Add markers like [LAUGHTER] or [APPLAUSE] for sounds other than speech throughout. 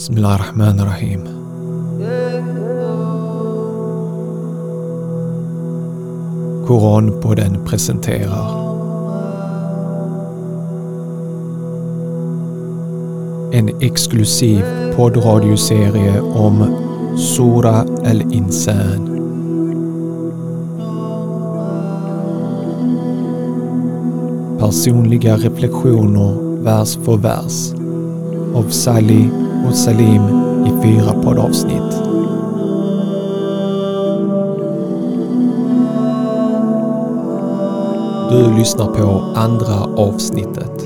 Bismillah ar-Rahman ar-Rahim. Koranpodden presenterar En exklusiv poddradioserie om Sura al-Insan. Personliga reflektioner vers för vers av Sally och Salim i fyra poddavsnitt. Du lyssnar på andra avsnittet.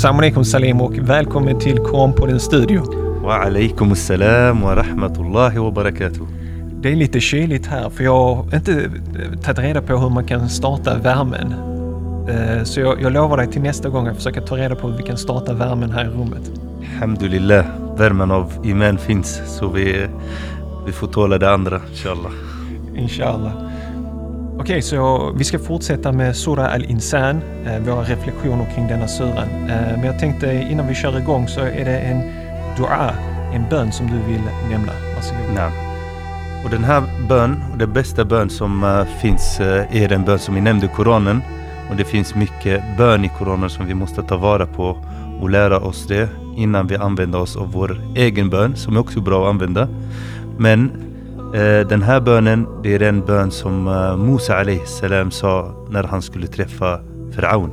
Salam alaikum Salim och välkommen till Koranpodden studio. Wa alaikum assalam wa rahmatullahi wa barakatuh. Det är lite kyligt här för jag har inte tagit reda på hur man kan starta värmen. Eh, Så jag, jag lovar dig till nästa gång att försöka ta reda på hur vi kan starta värmen här i rummet. Alhamdulillah, värmen av iman finns så vi, vi får tåla det andra inshallah. Inshallah. Okej, så vi ska fortsätta med Sura al-Insan, eh, våra reflektioner kring denna suran. Eh, men jag tänkte innan vi kör igång så är det en dua, en bön som du vill nämna. Varsågod. Ja. Och den här bön, och den bästa bön som eh, finns är den bön som vi nämnde i Koranen. Och det finns mycket bön i Koranen som vi måste ta vara på och lära oss det innan vi använder oss av vår egen bön som är också bra att använda. Men Eh, den här bönen, det är den bön som eh, Musa salam sa när han skulle träffa Faraon.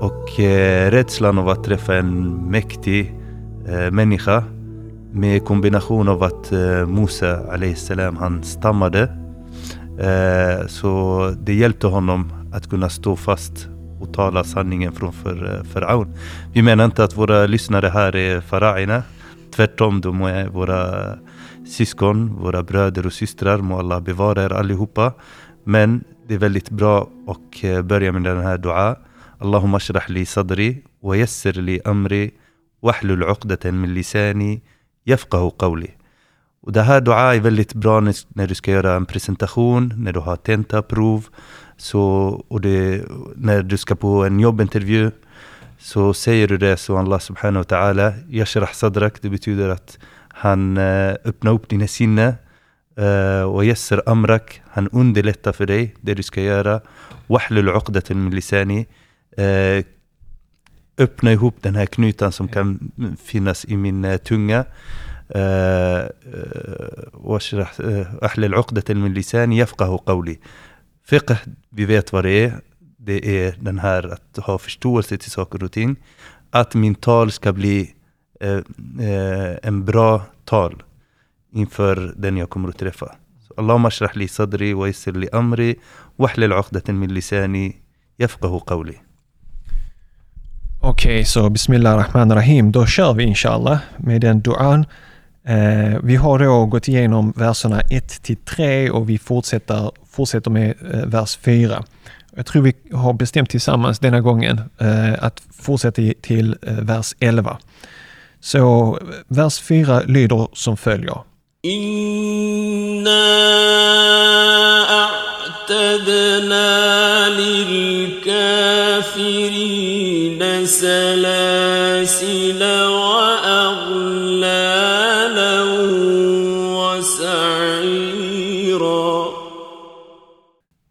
Och eh, rädslan av att träffa en mäktig människa med kombination av att Musa salam han stammade. Så det hjälpte honom att kunna stå fast och tala sanningen från för, Faraon. Vi menar inte att våra lyssnare här är faraina. Tvärtom, de är våra syskon, våra bröder och systrar. Må Allah bevara er allihopa. Men det är väldigt bra att eh, börja med den här dua. Allahumma shrah li sadri wa yassir li amri wahlul uqdatan min lisani yafqahu qawli. Och det här dua är väldigt bra när du ska göra en presentation, när du har tentaprov, så, och det, när du ska på en jobbintervju. Så säger du det så Allah subhanahu wa ta'ala, yashrah sadrak, det betyder att han eh, öppnar upp dina sinne. Eh, och yassir amrak, han underlättar för dig det du ska göra. Wahlul uqdatan min lisani. Eh, öppna ihop den här knutan som kan finnas i min eh, tunga. آه، آه، واشرح آه، احلل عقدة من لساني يفقه قولي Fiqh, vi vet vad det är. Det är den här att ha förståelse till saker och ting. Att min tal ska bli eh, eh, en bra tal inför den jag kommer att träffa. Så, Allahumma ashrah li sadri wa yassir li amri wahlil uqdatan min lisani yafqahu qawli. Okej, så Bismillah Rahman Rahim. Då kör vi inshallah med den duan. Eh, vi har då gått igenom verserna 1 till 3 och vi fortsätter, fortsätter med eh, vers 4. Jag tror vi har bestämt tillsammans denna gången eh, att fortsätta till eh, vers 11. Så vers 4 lyder som följer. Inna a'tadna lilkafirina salasila wa aghlala wa sa'ira.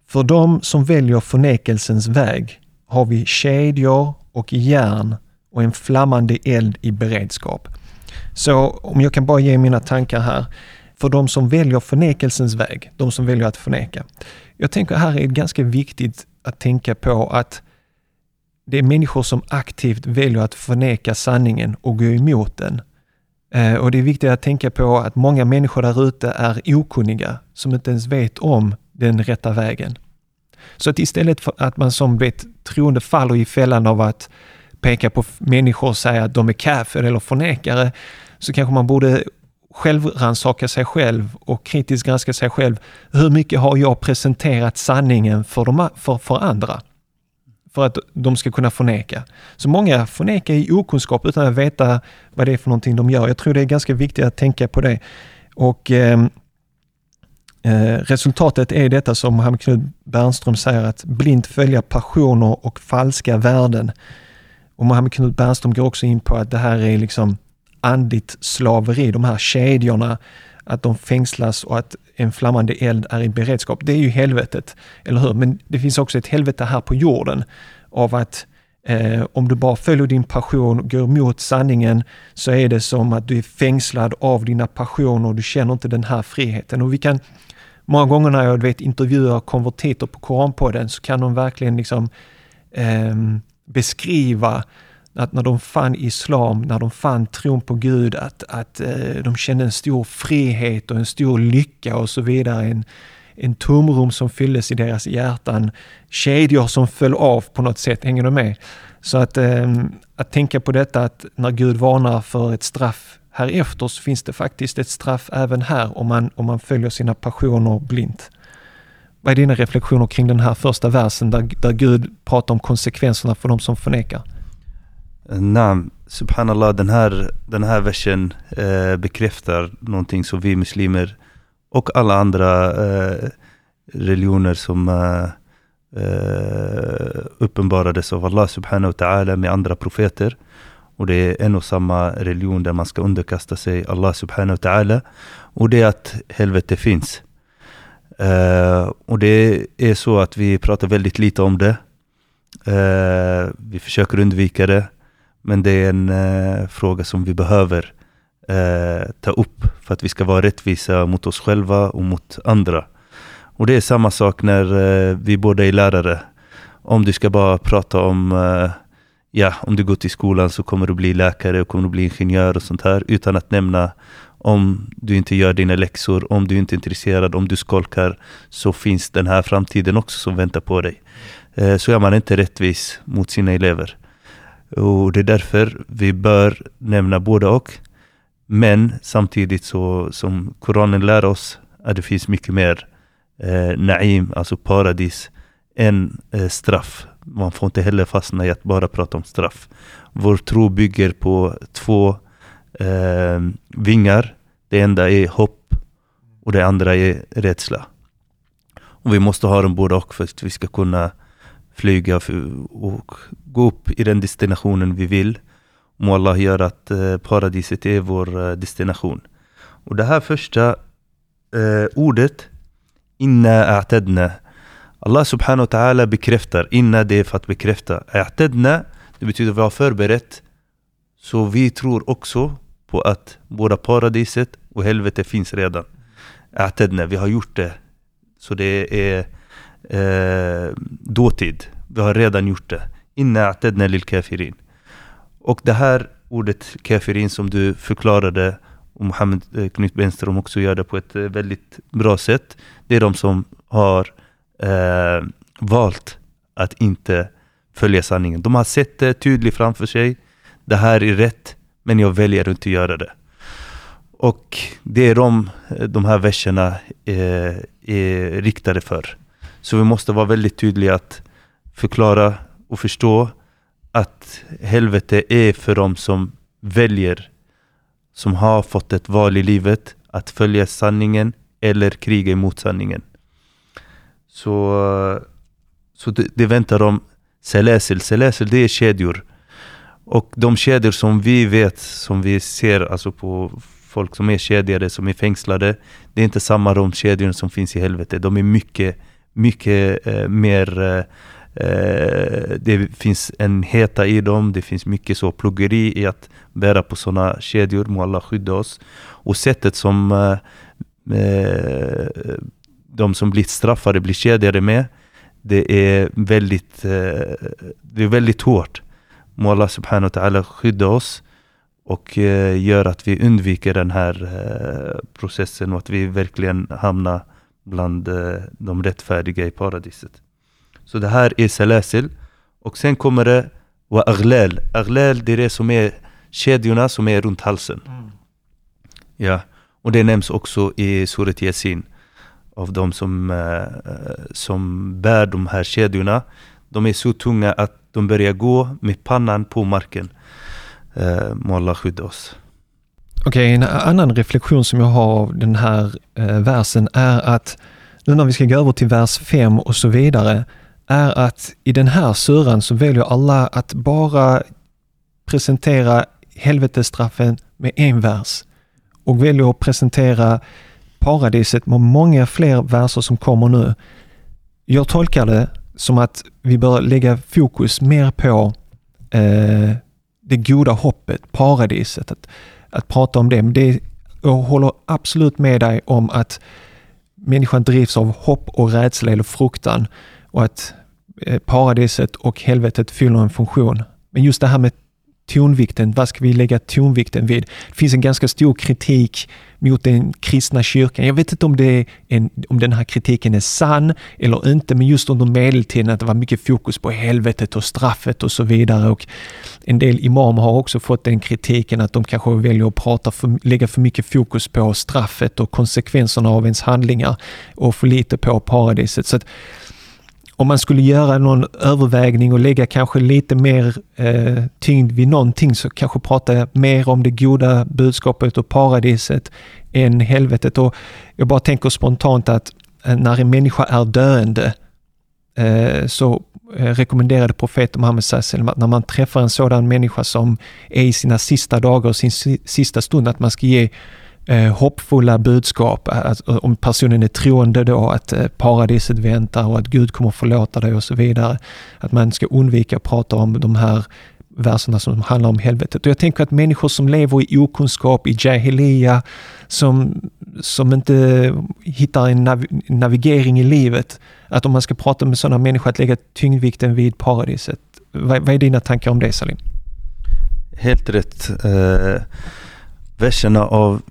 För dem som väljer förnekelsens väg har vi kedjor och järn och en flammande eld i beredskap. Så om jag kan bara ge mina tankar här. För de som väljer förnekelsens väg, de som väljer att förneka. Jag tänker här är det ganska viktigt att tänka på att det är människor som aktivt väljer att förneka sanningen och gå emot den. Eh, och det är viktigt att tänka på att många människor där ute är okunniga, som inte ens vet om den rätta vägen. Så att istället för att man som vet, troende faller i fällan av att peka på människor och säga att de är kafir eller förnekare, så kanske man borde självrannsaka sig själv och kritiskt granska sig själv. Hur mycket har jag presenterat sanningen för, de, för, för andra? För att de ska kunna förneka. Så många förnekar i okunskap utan att veta vad det är för någonting de gör. Jag tror det är ganska viktigt att tänka på det. Och eh, Eh, resultatet är detta som Mohammed Knut Bernström säger att blint följa passioner och falska värden. Och Mohammed Knut Bernström går också in på att det här är liksom andligt slaveri, de här kedjorna, att de fängslas och att en flammande eld är i beredskap. Det är ju helvetet, eller hur? Men det finns också ett helvete här på jorden av att eh, om du bara följer din passion och går emot sanningen så är det som att du är fängslad av dina passioner och du känner inte den här friheten. Och vi kan många gånger när jag vet, intervjuar konvertiter på Koranpodden så kan de verkligen liksom, eh, beskriva att när de fann islam, när de fann tron på Gud, att, att eh, de kände en stor frihet och en stor lycka och så vidare. En, en tomrum som fylldes i deras hjärtan. Kedjor som föll av på något sätt, hänger du med? Så att, ehm, att tänka på detta att när Gud varnar för ett straff här efter så finns det faktiskt ett straff även här om man, om man följer sina passioner blint. Vad är dina reflektioner kring den här första versen där, där Gud pratar om konsekvenserna för de som förnekar? Nam, subhanallah, den här, den här versen eh, bekräftar någonting som vi muslimer och alla andra eh, religioner som eh, eh, uppenbarades av Allah subhanahu wa ta'ala med andra profeter och det är en och samma religion där man ska underkasta sig Allah subhanahu wa ta'ala. Och det är att helvete finns. Uh, och det är så att vi pratar väldigt lite om det. Uh, vi försöker undvika det. Men det är en uh, fråga som vi behöver ta upp för att vi ska vara rättvisa mot oss själva och mot andra. Och det är samma sak när vi båda är lärare. Om du ska bara prata om ja, om du går till skolan så kommer du bli läkare och kommer du bli ingenjör och sånt här utan att nämna om du inte gör dina läxor, om du inte är intresserad, om du skolkar så finns den här framtiden också som väntar på dig. Eh, så är man inte rättvis mot sina elever. Och det är därför vi bör nämna båda och. Men samtidigt så som Koranen lär oss att det finns mycket mer eh, naim, alltså paradis, än eh, straff man får inte heller fastna i att bara prata om straff. Vår tro bygger på två eh, vingar. Det enda är hopp och det andra är rädsla. Och vi måste ha dem båda och för att vi ska kunna flyga och gå upp i den destinationen vi vill. Må Allah göra att eh, paradiset är vår eh, destination. Och det här första eh, ordet, inna a'tadna, Allah subhanahu wa ta'ala bekräftar, inna det är för att bekräfta. A'tadna, det betyder vi har förberett. Så vi tror också på att både paradiset och helvetet finns redan. Atedne, vi har gjort det. Så det är eh, dåtid. Vi har redan gjort det. Inna atedne lil kafirin. Och det här ordet kafirin som du förklarade och Mohammed eh, Knut Benström också gör det på ett eh, väldigt bra sätt. Det är de som har eh, valt att inte följa sanningen. De har sett det tydligt framför sig. Det här är rätt, men jag väljer att inte göra det. Och det är de, eh, de här verserna är, är riktade för. Så vi måste vara väldigt tydliga att förklara och förstå att helvete är för de som väljer, som har fått ett val i livet att följa sanningen eller kriga emot sanningen. Så, så det, det väntar dem Selesel, selesel, det är kedjor. Och de kedjor som vi vet, som vi ser alltså på folk som är kedjade, som är fängslade. Det är inte samma de kedjor som finns i helvetet. De är mycket, mycket eh, mer eh, eh, det finns en heta i dem, det finns mycket så pluggeri i att bära på sådana kedjor, må Allah skydda oss. Och sättet som eh, eh, de som blir straffade blir kedjade med. Det är väldigt, eh, det är väldigt hårt. Må Allah subhanahu wa ta'ala skydda oss och eh, gör att vi undviker den här eh, processen och att vi verkligen hamnar bland eh, de rättfärdiga i paradiset. Så det här är salasil. Och sen kommer det wa aghlal. Aghlal det är det som är kedjorna som är runt halsen. Ja, och det nämns också i Surat Yasin. Av de som, som bär de här kedjorna. De är så tunga att de börjar gå med pannan på marken. Eh, må Allah skydda oss. Okej, en annan reflektion som jag har av den här eh, versen är att nu när vi ska gå över till vers 5 och så vidare, är att i den här suran så väljer Allah att bara presentera helvetesstraffen med en vers och väljer att presentera paradiset med många fler verser som kommer nu. Jag tolkar det som att vi bör lägga fokus mer på eh, det goda hoppet, paradiset, att, att prata om det. Men det. Jag håller absolut med dig om att människan drivs av hopp och rädsla eller fruktan och att eh, paradiset och helvetet fyller en funktion. Men just det här med tonvikten, vad ska vi lägga tonvikten vid? Det finns en ganska stor kritik mot den kristna kyrkan. Jag vet inte om, det en, om den här kritiken är sann eller inte, men just under medeltiden att det var mycket fokus på helvetet och straffet och så vidare. Och en del imamer har också fått den kritiken att de kanske väljer att prata för, lägga för mycket fokus på straffet och konsekvenserna av ens handlingar och för lite på paradiset. Så att, om man skulle göra någon övervägning och lägga kanske lite mer eh, tyngd vid någonting så kanske prata mer om det goda budskapet och paradiset än helvetet. Och jag bara tänker spontant att eh, när en människa är döende eh, så eh, rekommenderade profeten Muhammed Sassel att när man träffar en sådan människa som är i sina sista dagar och sin sista stund att man ska ge eh, hoppfulla budskap. Eh, att, eh, om personen är troende då, att eh, paradiset väntar och att Gud kommer förlåta dig och så vidare. Att man ska undvika att prata om de här verserna som handlar om helvetet. Och jag tänker att människor som lever i okunskap, i Jahilia, som, som inte hittar en nav navigering i livet, att om man ska prata med sådana människor, att lägga tyngdvikten vid paradiset. Vad, vad är dina tankar om det Salim? Helt rätt. Eh, verserna av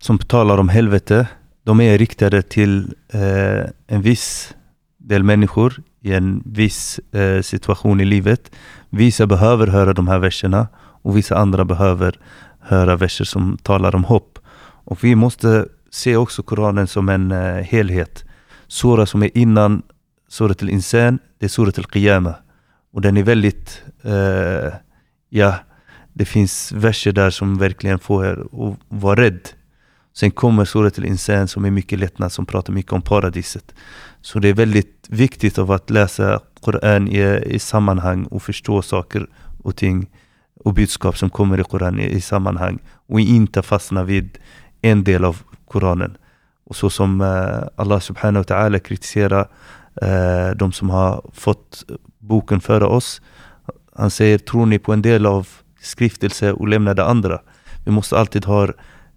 som talar om helvete, de är riktade till eh, en viss del människor i en viss eh, situation i livet. Vissa behöver höra de här verserna och vissa andra behöver höra verser som talar om hopp. Och vi måste se också Koranen som en eh, helhet. Sura som är innan Surat al-Insan, det är Surat al-Qiyama. Och den är väldigt, eh, ja, det finns verser där som verkligen får er att vara rädd Sen kommer Surat al-Insan som är mycket lättnad, som pratar mycket om paradiset. Så det är väldigt viktigt av att läsa Koran i, i sammanhang och förstå saker och ting och budskap som kommer i Koran i, i sammanhang och inte fastna vid en del av Koranen. Och så som uh, Allah subhanahu wa ta'ala kritiserar uh, de som har fått boken före oss. Han säger, tror ni på en del av skriftelse och lämnar det andra? Vi måste alltid ha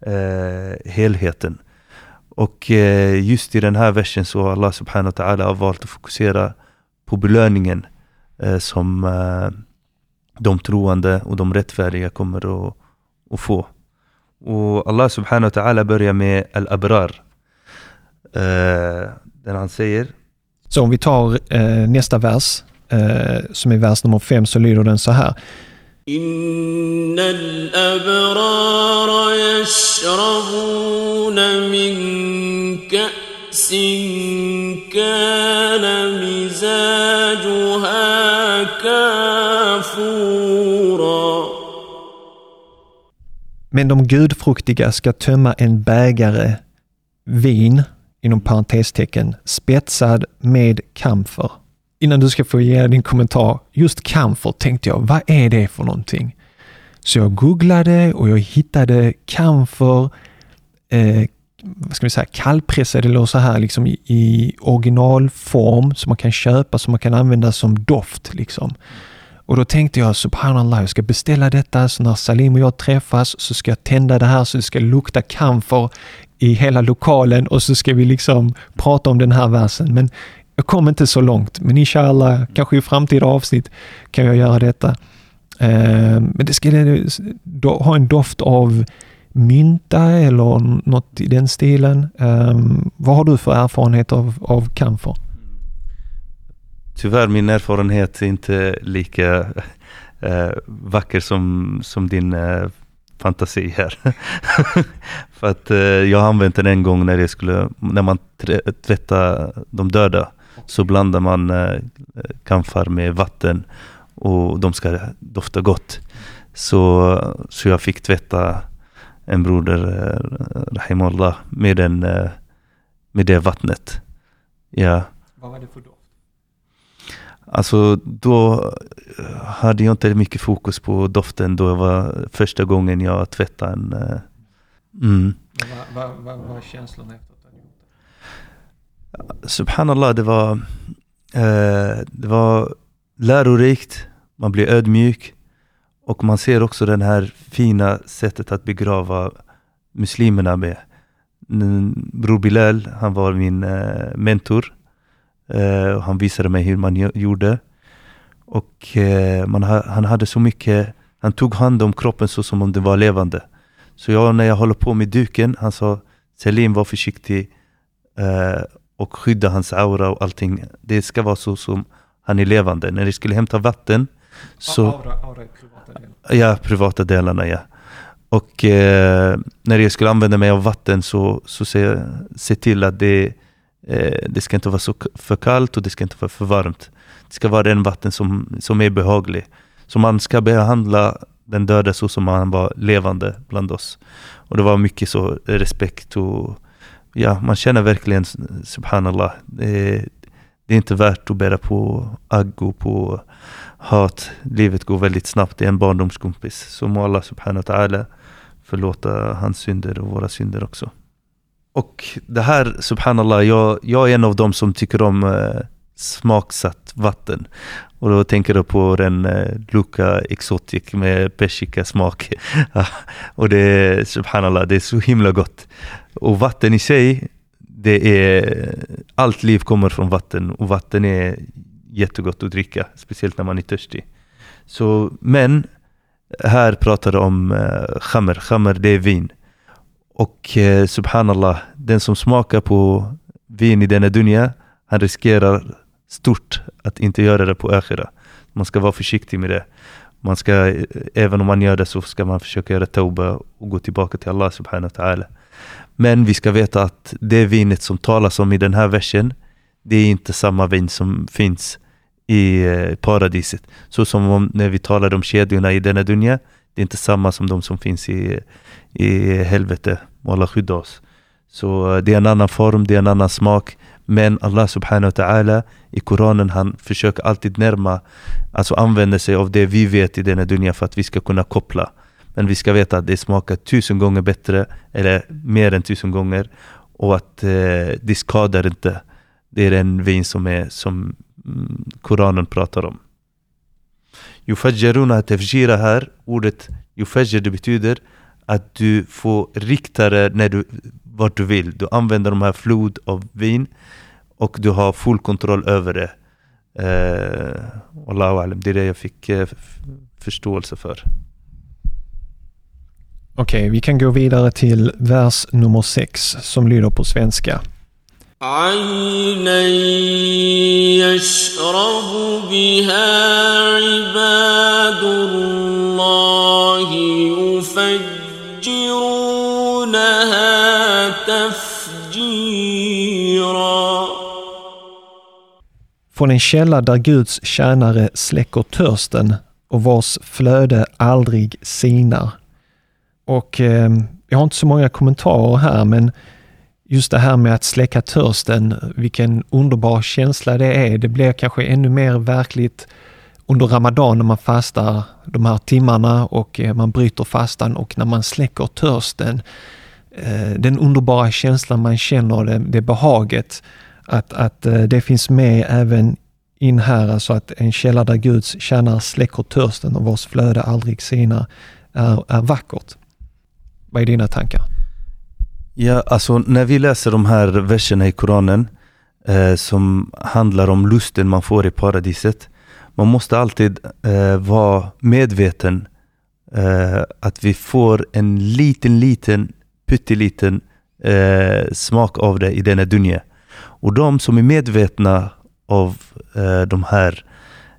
eh, helheten. Och eh, just i den här versen så har Allah subhanahu wa ta'ala har valt att fokusera på belöningen eh, som eh, de troende och de rättfärdiga kommer att, att få. Och Allah subhanahu wa ta'ala börjar med al-abrar. Eh, där han säger Så om vi tar eh, nästa vers, eh, som är vers nummer fem, så lyder den så här. إن الأبرار يشربون من كأس كان مزاجها كافورا Men de gudfruktiga ska tömma en bägare vin, inom parentestecken, spetsad med kamfer innan du ska få ge din kommentar, just camphor tänkte jag, vad är det för någonting? Så jag googlade och jag hittade camphor, eh, vad ska vi säga, kallpressade eller så här liksom i, i originalform som man kan köpa, som man kan använda som doft. Liksom. Och då tänkte jag, subhanallah, jag ska beställa detta så när Salim och jag träffas så ska jag tända det här så det ska lukta kamfer i hela lokalen och så ska vi liksom prata om den här versen. Men jag kom inte så långt, men inshallah, kanske i framtida avsnitt kan jag göra detta. Eh, men det ska ha en doft av mynta eller något i den stilen. Eh, vad har du för erfarenhet av, av kamfer? Tyvärr min erfarenhet är inte lika eh, vacker som, som din eh, fantasi här. [LAUGHS] För att eh, jag har använt den en gång när, jag skulle, när man tvättade de döda. Så blandar man eh, kamfar med vatten och de ska dofta gott. Så, så jag fick tvätta en broder, eh, Rahimullah, med, den, eh, med det vattnet. Ja. Vad var det för doft? Alltså då hade jag inte mycket fokus på doften då det var första gången jag tvättade en... Mm. Vad var, var, var känslan efter att du hade gjort det? Subhanallah, det var, eh, det var lärorikt, man blir ödmjuk och man ser också det här fina sättet att begrava muslimerna med. Bror Bilal, han var min eh, mentor Uh, han visade mig hur man gjorde. Och eh, man ha, han hade så mycket, han tog hand om kroppen så som om den var levande. Så jag, när jag håller på med duken, han sa Selim var försiktig eh, och skydda hans aura och allting. Det ska vara så som han är levande. När jag skulle hämta vatten så... Aura, aura privata delar. Ja, privata delarna ja. Och eh, när jag skulle använda mig av vatten så, så se, se till att det Eh, det ska inte vara så för kallt och det ska inte vara för varmt. Det ska vara en vatten som, som är behaglig. Så man ska behandla den döda så som han var levande bland oss. Och det var mycket så respekt och ja, man känner verkligen subhanallah. Det är, det är inte värt att bära på agg och på hat. Livet går väldigt snabbt. Det är en barndomskompis. Så må Allah subhanahu wa ta'ala förlåta hans synder och våra synder också. Och det här, subhanallah, jag, jag är en av dem som tycker om eh, smaksatt vatten. Och då tänker jag på den eh, Luca Exotic med persika smak. [LAUGHS] och det är, subhanallah, det är så himla gott. Och vatten i sig, det är, allt liv kommer från vatten och vatten är jättegott att dricka, speciellt när man är törstig. Så, men här pratar de om eh, khamr, khamr det är vin. Och eh, subhanallah, den som smakar på vin i denna dunja, han riskerar stort att inte göra det på akhira. Man ska vara försiktig med det. Man ska, eh, även om man gör det så ska man försöka göra tauba och gå tillbaka till Allah subhanahu wa ta'ala. Men vi ska veta att det vinet som talas om i den här versen, det är inte samma vin som finns i eh, paradiset. Så som om när vi talade om kedjorna i denna dunja, det är inte samma som de som finns i, i helvete. Allah skydda oss. Så eh, det är en annan form, det är en annan smak. Men Allah subhanahu wa ta'ala i Koranen han försöker alltid närma, alltså använda sig av det vi vet i denna dunja för att vi ska kunna koppla. Men vi ska veta att det smakar tusen gånger bättre, eller mer än tusen gånger. Och att eh, det skadar inte. Det är en vin som, är, som mm, Koranen pratar om. Yufajjaruna tefjira här, ordet yufajjar det betyder att du får rikta det när du, vart du vill. Du använder de här flod av vin och du har full kontroll över det. Eh, Allahu det är det jag fick eh, förståelse för. Okej, okay, vi kan gå vidare till vers nummer 6 som lyder på svenska. Från en källa där Guds tjänare släcker törsten och vars flöde aldrig sinar. Och eh, jag har inte så många kommentarer här men just det här med att släcka törsten, vilken underbar känsla det är. Det blir kanske ännu mer verkligt under Ramadan när man fastar de här timmarna och eh, man bryter fastan och när man släcker törsten. Eh, den underbara känslan man känner, det, det behaget, att, att eh, det finns med även in här, alltså att en källa där Guds tjänar släcker törsten och vars flöde aldrig sinar, är, är vackert. Vad är dina tankar? Ja, alltså när vi läser de här verserna i Koranen eh, som handlar om lusten man får i paradiset. Man måste alltid eh, vara medveten eh, att vi får en liten, liten, pytteliten eh, smak av det i denna dunja. Och de som är medvetna av eh, de här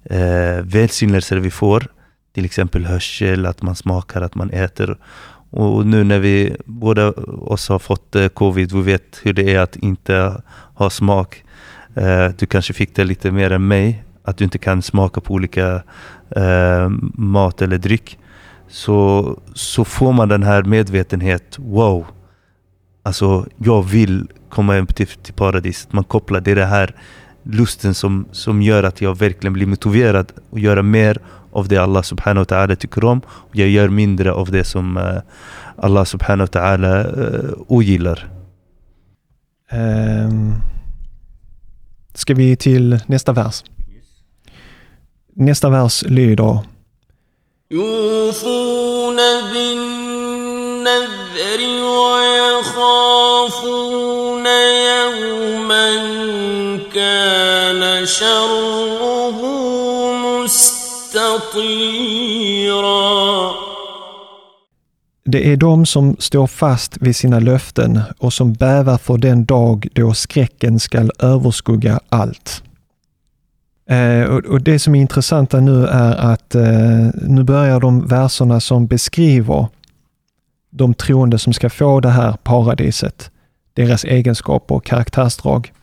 eh, välsignelser vi får, till exempel hörsel, att man smakar, att man äter. Och nu när vi båda oss har fått eh, covid, vi vet hur det är att inte ha smak. Eh, du kanske fick det lite mer än mig, att du inte kan smaka på olika eh, mat eller dryck. Så, så får man den här medvetenhet, wow, alltså jag vill komma hem till, till paradiset. Man kopplar det, är den här lusten som, som gör att jag verkligen blir motiverad att göra mer av det Allah subhanahu wa ta'ala tycker om. Och jag gör mindre av det som uh, Allah subhanahu wa ta'ala uh, ogillar. Um, ska vi till nästa vers? Nästa vers lyder مستطيرا Det är de som står fast vid sina löften och som bävar för den dag då skräcken skall överskugga allt. Eh, och, Det som är intressanta nu är att eh, nu börjar de verserna som beskriver de troende som ska få det här paradiset, deras egenskaper och karaktärsdrag.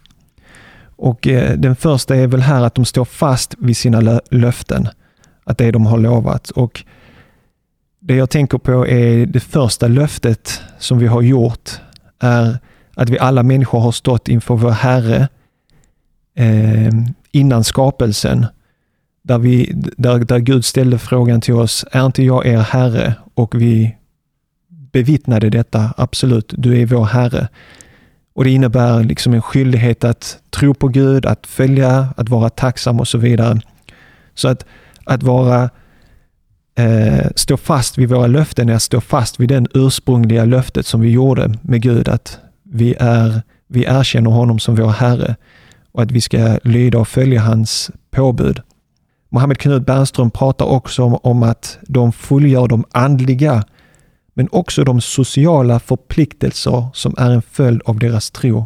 Och eh, Den första är väl här att de står fast vid sina löften, att det de har lovat. Och Det jag tänker på är det första löftet som vi har gjort, är att vi alla människor har stått inför vår Herre eh, innan skapelsen. Där, vi, där, där Gud ställde frågan till oss, är inte jag er Herre? Och vi bevittnade detta, absolut, du är vår Herre. Och Det innebär liksom en skyldighet att tro på Gud, att följa, att vara tacksam och så vidare. Så att, att vara eh, stå fast vid våra löften är att stå fast vid det ursprungliga löftet som vi gjorde med Gud, att vi, är, vi erkänner honom som vår Herre och att vi ska lyda och följa hans påbud. Mohammed Knut Bernström pratar också om, om att de fullgör de andliga men också de sociala förpliktelser som är en följd av deras tro.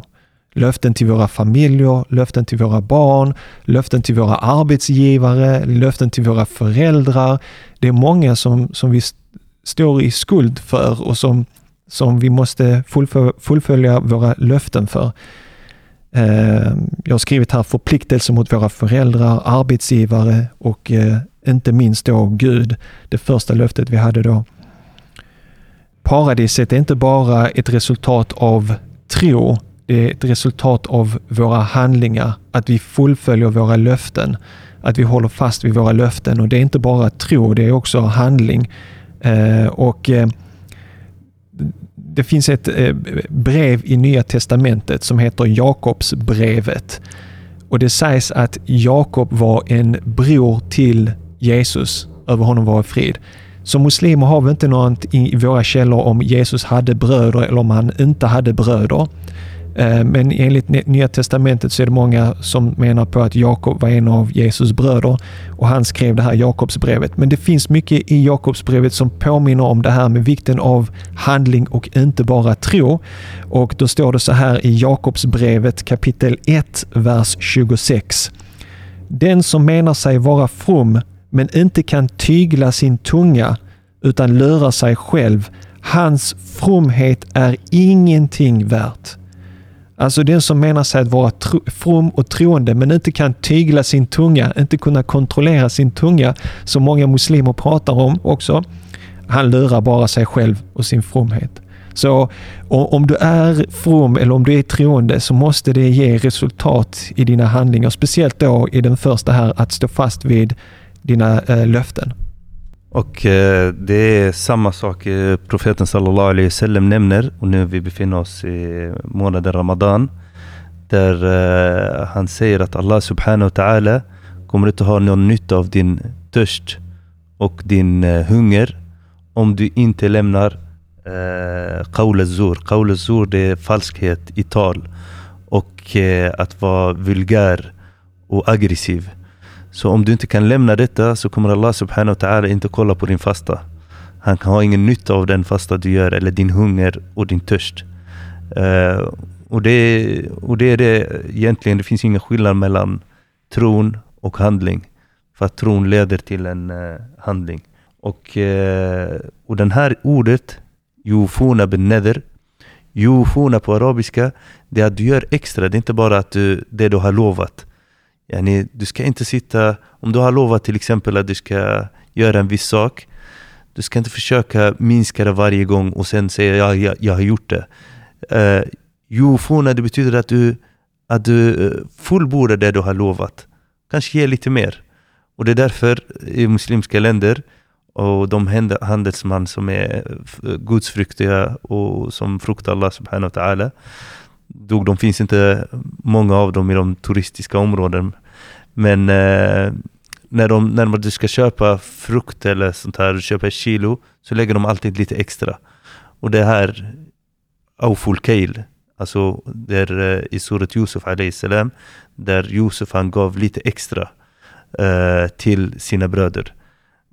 Löften till våra familjer, löften till våra barn, löften till våra arbetsgivare, löften till våra föräldrar. Det är många som, som vi står i skuld för och som, som vi måste fullfölja våra löften för. Ehm, jag har skrivit här förpliktelser mot våra föräldrar, arbetsgivare och eh, inte minst då Gud, det första löftet vi hade då. Paradiset är inte bara ett resultat av tro, det är ett resultat av våra handlingar, att vi fullföljer våra löften, att vi håller fast vid våra löften och det är inte bara tro, det är också handling. Eh, och eh, det finns ett eh, brev i Nya Testamentet som heter Jakobsbrevet. Och det sägs att Jakob var en bror till Jesus, över honom var frid. Som muslimer har vi inte något i våra källor om Jesus hade bröder eller om han inte hade bröder. Eh, men enligt Nya Testamentet så är det många som menar på att Jakob var en av Jesus bröder och han skrev det här Jakobsbrevet. Men det finns mycket i Jakobsbrevet som påminner om det här med vikten av handling och inte bara tro. Och då står det så här i Jakobsbrevet kapitel 1, vers 26. Den som menar sig vara from men inte kan tygla sin tunga utan lurar sig själv, hans fromhet är ingenting värt. Alltså den som menar sig att vara from och troende men inte kan tygla sin tunga, inte kunna kontrollera sin tunga, som många muslimer pratar om också. Han lurar bara sig själv och sin fromhet. Så om du är from eller om du är troende så måste det ge resultat i dina handlingar. Speciellt då i den första här, att stå fast vid dina eh, löften. Och eh, det är samma sak eh, profeten sallallahu alaihi wasallam nämner och nu vi befinner oss i månaden Ramadan där eh, han säger att Allah subhanahu wa ta'ala kommer inte ha någon nytta av din törst och din eh, hunger om du inte lämnar eh, qawl zur. Qawl zur det är falskhet i tal och eh, att vara vulgär och aggressiv. Så om du inte kan lämna detta så kommer Allah subhanahu wa ta'ala inte kolla på din fasta. Han har ingen nytta av den fasta du gör eller din hunger och din törst. Uh, och, det, och det är det egentligen, det finns ingen skillnad mellan tron och handling. För att tron leder till en uh, handling. Och, uh, och den här ordet, yufuna bin neder. yufuna på arabiska, det är att du gör extra. Det är inte bara att du, det du har lovat. Yani, du ska inte sitta, om du har lovat till exempel att du ska göra en viss sak, du ska inte försöka minska det varje gång och sen säga ja, jag, jag har gjort det. Eh, uh, Yufuna, det betyder att du, att du eh, fullbordar det du har lovat. Kanske ge lite mer. Och det är därför i muslimska länder och de handelsmän som är eh, gudsfruktiga och som fruktar Allah subhanahu wa ta'ala dog. De finns inte många av dem i de turistiska områden. Men eh, när, de, när du ska köpa frukt eller sånt här, köpa ett kilo, så lägger de alltid lite extra. Och det här, Auful Kail, alltså där eh, i surat Yusuf salam där Yusuf han gav lite extra eh, till sina bröder.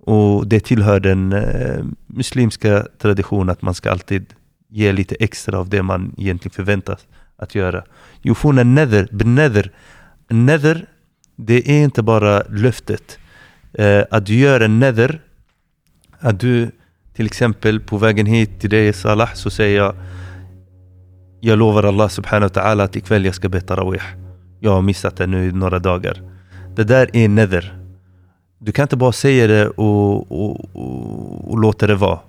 Och det tillhör den eh, muslimska traditionen att man ska alltid ge lite extra av det man egentligen förväntas att göra. Yufuna nether, benether. Nether, det är inte bara löftet. Eh, att du gör en nether, att du till exempel på vägen hit till dig Salah så säger jag Jag lovar Allah subhanahu wa ta'ala att ikväll jag ska be tarawih. Jag har missat det nu i några dagar. Det där är nether. Du kan inte bara säga det och, och, och, och låta det vara.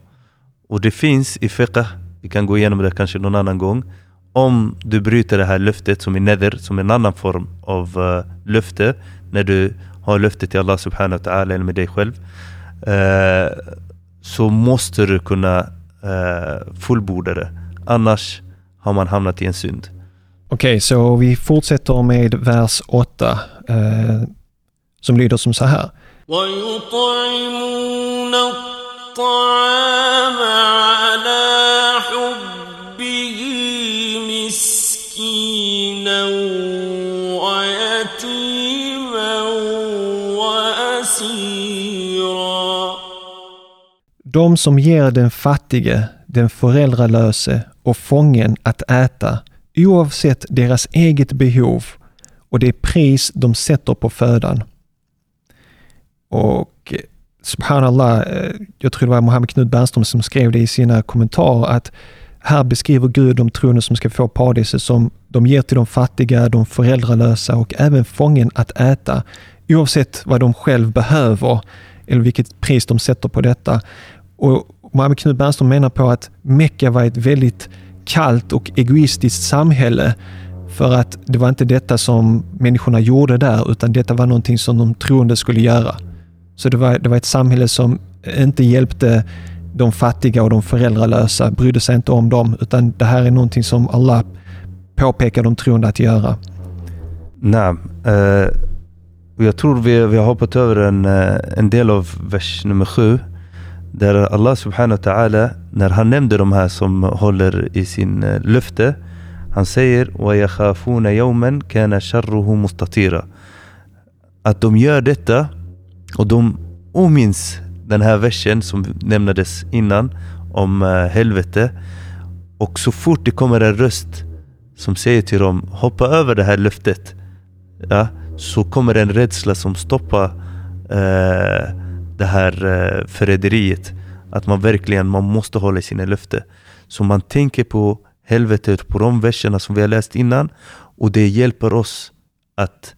Och det finns i fiqh, vi kan gå igenom det kanske någon annan gång Om du bryter det här löftet som är nether, som är en annan form av uh, löfte, när du har löfte till Allah subhanahu wa ta'ala eller med dig själv. Uh, så måste du kunna uh, fullborda det. Annars har man hamnat i en synd. Okej, okay, så vi fortsätter med vers 8 eh, som lyder som så här. ويطعمون الطعام على De som ger den fattige, den föräldralöse och fången att äta oavsett deras eget behov och det pris de sätter på födan. Och subhanallah, eh, jag tror det var Mohammed Knut Bernström som skrev det i sina kommentarer att här beskriver Gud de troende som ska få paradiset som de ger till de fattiga, de föräldralösa och även fången att äta oavsett vad de själv behöver eller vilket pris de sätter på detta. Och Mohammed Knut Bernström menar på att Mecka var ett väldigt kallt och egoistiskt samhälle för att det var inte detta som människorna gjorde där utan detta var någonting som de troende skulle göra. Så det var, det var ett samhälle som inte hjälpte de fattiga och de föräldralösa, brydde sig inte om dem utan det här är någonting som Allah påpekar de troende att göra. Nej, eh, jag tror vi, vi har hoppat över en, eh, en del av vers nummer sju där Allah subhanahu wa ta'ala, när han nämnde de här som håller i sin uh, löfte, han säger وَيَخَافُونَ يَوْمًا كَانَ شَرُّهُ مُسْتَطِيرًا Att de gör detta och de ominns den här versen som nämndes innan om uh, helvete. Och så fort det kommer en röst som säger till dem hoppa över det här löftet. Ja, så kommer en rädsla som stoppar uh, det här eh, förräderiet. Att man verkligen man måste hålla sina löften. Så man tänker på helvetet, på de verserna som vi har läst innan. Och det hjälper oss att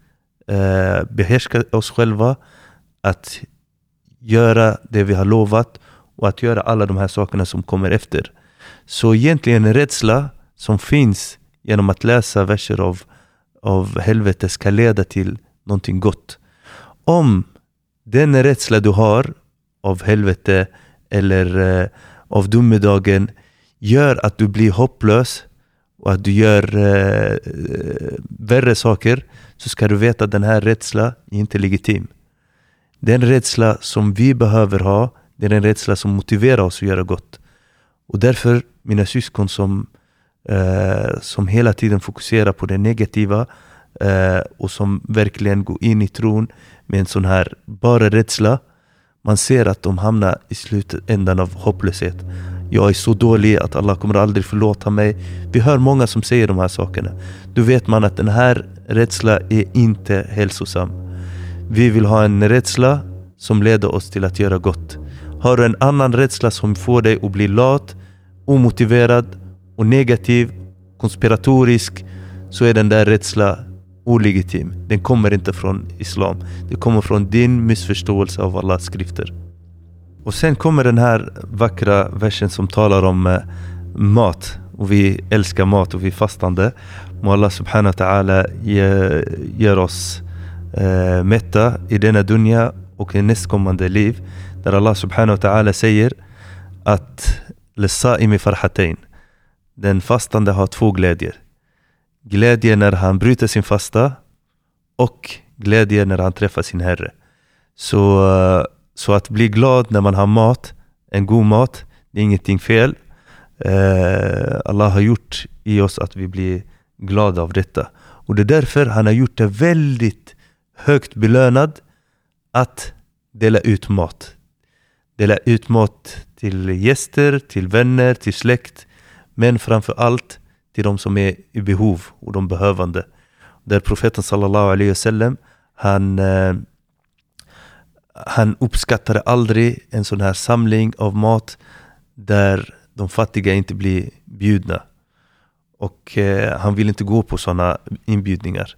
eh, behärska oss själva att göra det vi har lovat och att göra alla de här sakerna som kommer efter. Så egentligen en rädsla som finns genom att läsa verser av, av helvete ska leda till någonting gott. Om den rädsla du har av helvete eller eh, av domedagen gör att du blir hopplös och att du gör eh, eh värre saker så ska du veta att den här rädslan är inte legitim. Den rädsla som vi behöver ha. Det är den rädsla som motiverar oss att göra gott. Och därför, mina syskon som, eh, som hela tiden fokuserar på det negativa eh, och som verkligen går in i tron med en sån här bara rädsla. Man ser att de hamnar i slutändan av hopplöshet. Jag är så dålig att Allah kommer aldrig förlåta mig. Vi hör många som säger de här sakerna. Då vet man att den här rädslan är inte hälsosam. Vi vill ha en rädsla som leder oss till att göra gott. Har du en annan rädsla som får dig att bli lat, omotiverad och negativ, konspiratorisk, så är den där rädslan olegitim. Den kommer inte från Islam. Det kommer från din missförståelse av Allahs skrifter. Och sen kommer den här vackra versen som talar om eh, mat. Och vi älskar mat och vi är fastande. Må Allah subhanahu wa ta'ala ge, ger oss eh, mätta i denna dunja och i nästkommande liv. Där Allah subhanahu wa ta'ala säger att Lessaimi farhatain. Den fastande har två glädjer. Glädje när han bryter sin fasta och glädje när han träffar sin Herre. Så, så att bli glad när man har mat, en god mat, det är ingenting fel. Eh, Allah har gjort i oss att vi blir glada av detta. Och det är därför han har gjort det väldigt högt belönad att dela ut mat. Dela ut mat till gäster, till vänner, till släkt. Men framför allt till de som är i behov och de behövande. Där profeten sallallahu alaihi wasallam han, eh, han uppskattade aldrig en sån här samling av mat där de fattiga inte blir bjudna. Och eh, han vill inte gå på sådana inbjudningar.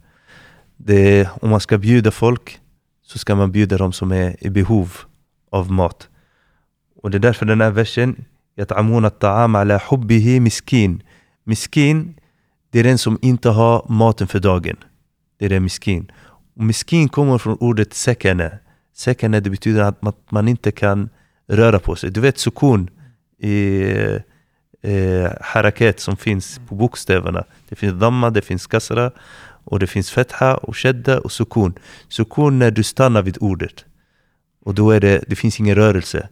Det, om man ska bjuda folk så ska man bjuda dem som är i behov av mat. Och det är därför den här versen يطعمون الطعام على حبه miskin. Miskin, det är den som inte har maten för dagen. Det är det miskin. Och miskin kommer från ordet sekane. Sekane det betyder att man, inte kan röra på sig. Du vet sukun i eh, haraket som finns på bokstäverna. Det finns damma, det finns kasra och det finns fetha och shedda och sukun. Sukun när du stannar vid ordet. Och då är det, det finns ingen rörelse.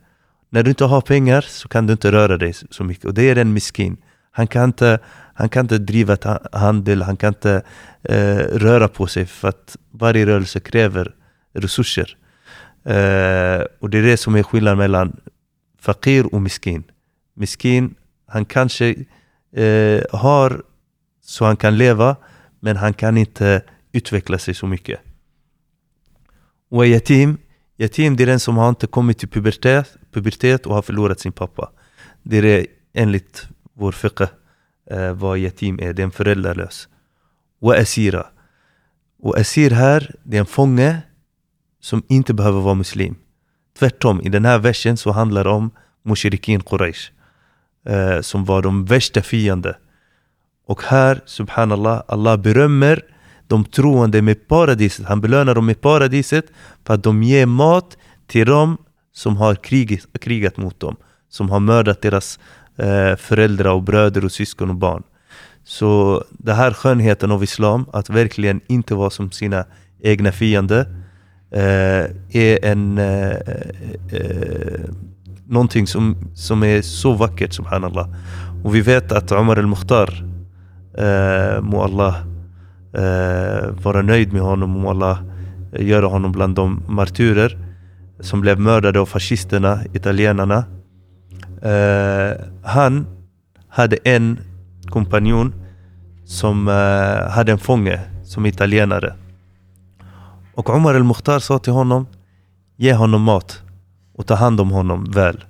När du inte har pengar så kan du inte röra dig så mycket. Och det är en miskin. Han kan inte, han kan inte driva ett handel, han kan inte eh, röra på sig för att varje rörelse kräver resurser. Eh, och det är det som är skillnaden mellan fakir och miskin. Miskin, han kanske eh, har så han kan leva, men han kan inte utveckla sig så mycket. Och yatim, yatim det är den som har inte kommit till pubertet, pubertet och har förlorat sin pappa. Det är det enligt vår fiqh eh, vad yatim är, det är en föräldralös. Och asira. Och asir här, det är en fånge som inte behöver vara muslim. Tvärtom, i den här versen så handlar det om mushrikin Quraysh. Eh, som var de värsta fiende. Och här, subhanallah, Allah berömmer de troende med paradiset. Han belönar dem med paradiset för att de ger mat till dem som har krigat, krigat mot dem. Som har mördat deras eh, föräldrar och bröder och syskon och barn. Så den här skönheten av Islam, att verkligen inte vara som sina egna fiender, eh, är en eh, eh, eh, någonting som, som är så vackert, subhanallah. Och vi vet att Omar al-Mukhtar, eh, må Allah eh, vara nöjd med honom, må Allah eh, göra honom bland de martyrer som blev mördade av fascisterna, italienarna. Uh, han hade en kompanjon som uh, hade en fånge som italienare. Och Omar al-Mukhtar sa till honom, ge honom mat och ta hand om honom väl.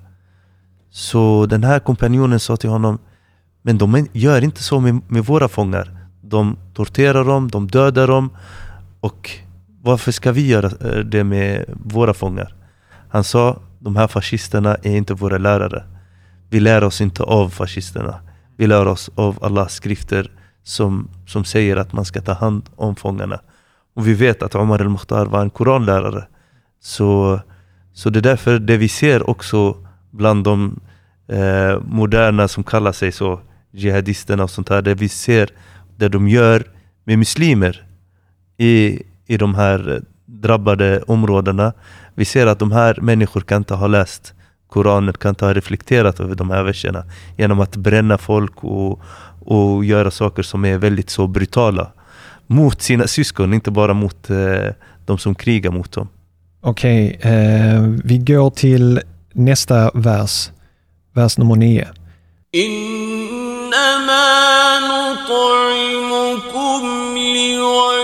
Så den här kompanjonen sa till honom, men de gör inte så med, med våra fångar. De torterar dem, de dödar dem. Och varför ska vi göra eh, det med våra fångar? Han sa, de här fascisterna är inte våra lärare. Vi lär oss inte av fascisterna. Vi lär oss av Allahs skrifter som, som säger att man ska ta hand om fångarna. Och vi vet att Omar al-Mukhtar var en koranlärare. Så, så det är därför det vi ser också bland de eh, moderna som kallar sig så, jihadisterna och sånt här, det vi ser det de gör med muslimer i, i de här drabbade områdena. Vi ser att de här människorna kan inte ha läst Koranen, kan inte ha reflekterat över de här verserna genom att bränna folk och, och göra saker som är väldigt så brutala mot sina syskon, inte bara mot eh, de som krigar mot dem. Okej, eh, vi går till nästa vers. Vers nummer nio. إنما نطعمكم لوجه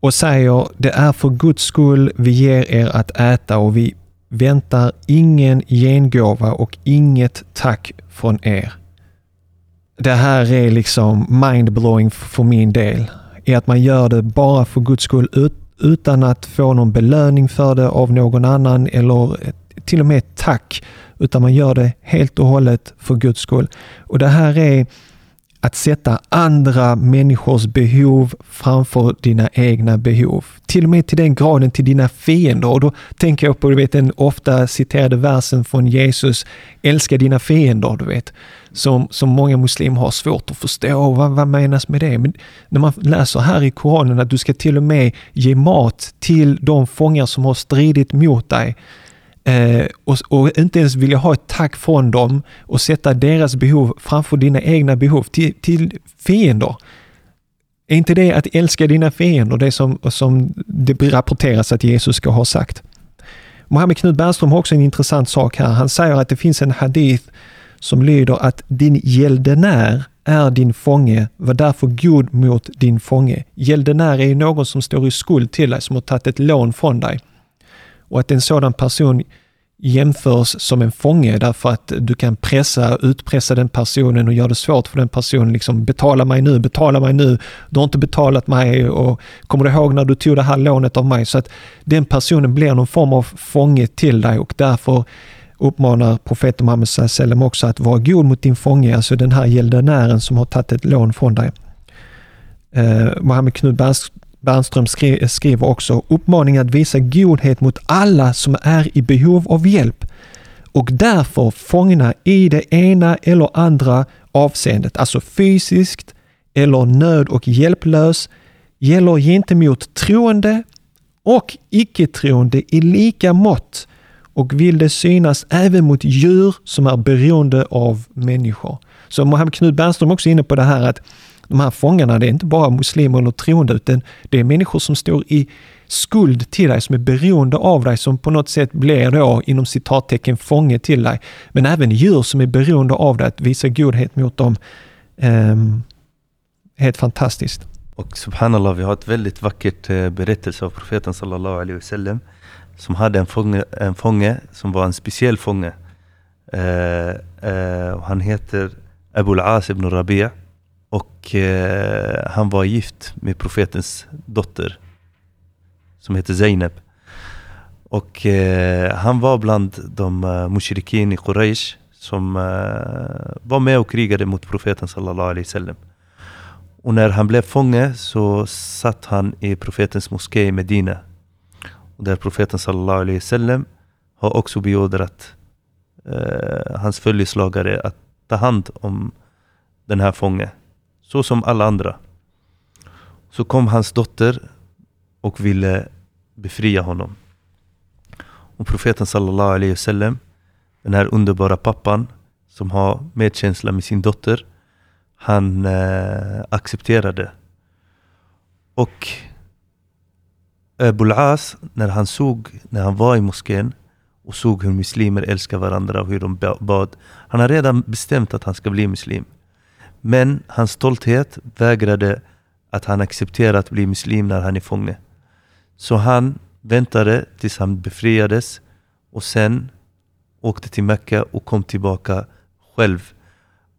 och säger det är för Guds skull vi ger er att äta och vi väntar ingen gengåva och inget tack från er. Det här är liksom mindblowing för min del. I att man gör det bara för Guds skull utan att få någon belöning för det av någon annan eller till och med tack. Utan man gör det helt och hållet för Guds skull. Och det här är att sätta andra människors behov framför dina egna behov. Till och med till den graden till dina fiender. Och då tänker jag på du vet, den ofta citerade versen från Jesus, älska dina fiender, du vet. Som, som många muslimer har svårt att förstå. Vad, vad menas med det? Men när man läser här i Koranen att du ska till och med ge mat till de fångar som har stridit mot dig. Eh, och, och, inte ens vilja ha ett tack från dem och sätta deras behov framför dina egna behov till, till fiender. Är inte det att älska dina fiender, det som, som det rapporteras att Jesus ska ha sagt? Mohammed Knut Bernström har också en intressant sak här. Han säger att det finns en hadith som lyder att din gäldenär är din fånge, var därför god mot din fånge. Gäldenär är någon som står i skuld till dig, som har tagit ett lån från dig och att en sådan person jämförs som en fånge därför att du kan pressa, utpressa den personen och göra det svårt för den personen. Liksom, betala mig nu, betala mig nu. Du har inte betalat mig och kommer du ihåg när du tog det här lånet av mig? Så att den personen blir någon form av fånge till dig och därför uppmanar profeten Muhammed sallam också att vara god mot din fånge, alltså den här gäldenären som har tagit ett lån från dig. Eh, Mohammed Knut Bernström skri skriver också uppmaning att visa godhet mot alla som är i behov av hjälp och därför fångna i det ena eller andra avseendet, alltså fysiskt eller nöd och hjälplös, gäller gentemot troende och icke-troende i lika mått och vill det synas även mot djur som är beroende av människor. Så Mohammed Knut Bernström är också inne på det här att de här fångarna, det är inte bara muslimer eller troende, utan det är människor som står i skuld till dig, som är beroende av dig, som på något sätt blir då inom citattecken fånge till dig. Men även djur som är beroende av dig, att visa godhet mot dem. Um, helt fantastiskt. Och subhanallah, vi har ett väldigt vackert eh, berättelse av profeten sallallahu alaihi wasallam som hade en fånge, en fånge som var en speciell fånge. Uh, uh, han heter Abu al-As ibn Rabi'a. Och eh, han var gift med profetens dotter som hette Zeynep. Och eh, han var bland de uh, mushrikin i Quraysh som uh, var med och krigade mot profeten sallallahu alaihi wasallam. Och när han blev fånge så satt han i profetens moské i Medina. Och där profeten sallallahu alaihi wasallam har också beordrat uh, hans följeslagare att ta hand om den här fången så som alla andra. Så kom hans dotter och ville befria honom. Och profeten sallallahu alaihi wasallam, den här underbara pappan som har medkänsla med sin dotter, han eh, accepterade. Och Abul As, när han såg, när han var i moskén och såg hur muslimer älskar varandra och hur de bad. Han har redan bestämt att han ska bli muslim. Men hans stolthet vägrade att han accepterade att bli muslim när han är fånge. Så han väntade tills han befriades och sen åkte till Mecka och kom tillbaka själv.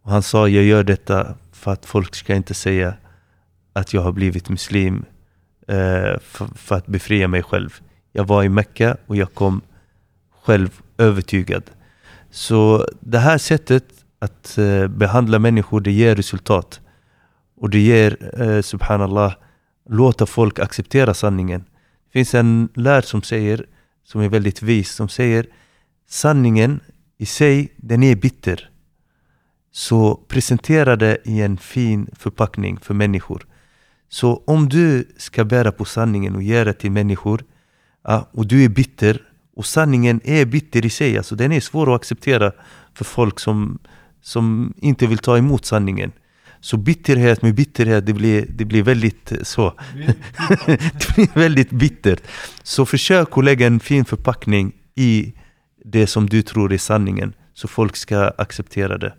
Och han sa, jag gör detta för att folk ska inte säga att jag har blivit muslim eh, för, att befria mig själv. Jag var i Mecka och jag kom själv övertygad. Så det här sättet att eh, behandla människor, det ger resultat. Och det ger, eh, subhanallah, låta folk acceptera sanningen. Det finns en lärd som säger, som är väldigt vis, som säger sanningen i sig, den är bitter. Så presentera det i en fin förpackning för människor. Så om du ska bära på sanningen och ge det till människor, Ja, och du är bitter. Och sanningen är bitter i sig. Alltså, den är svår att acceptera för folk som, som inte vill ta emot sanningen. Så bitterhet med bitterhet, det blir, det blir väldigt eh, så. [LAUGHS] det blir väldigt bittert. Så försök att lägga en fin förpackning i det som du tror är sanningen. Så folk ska acceptera det.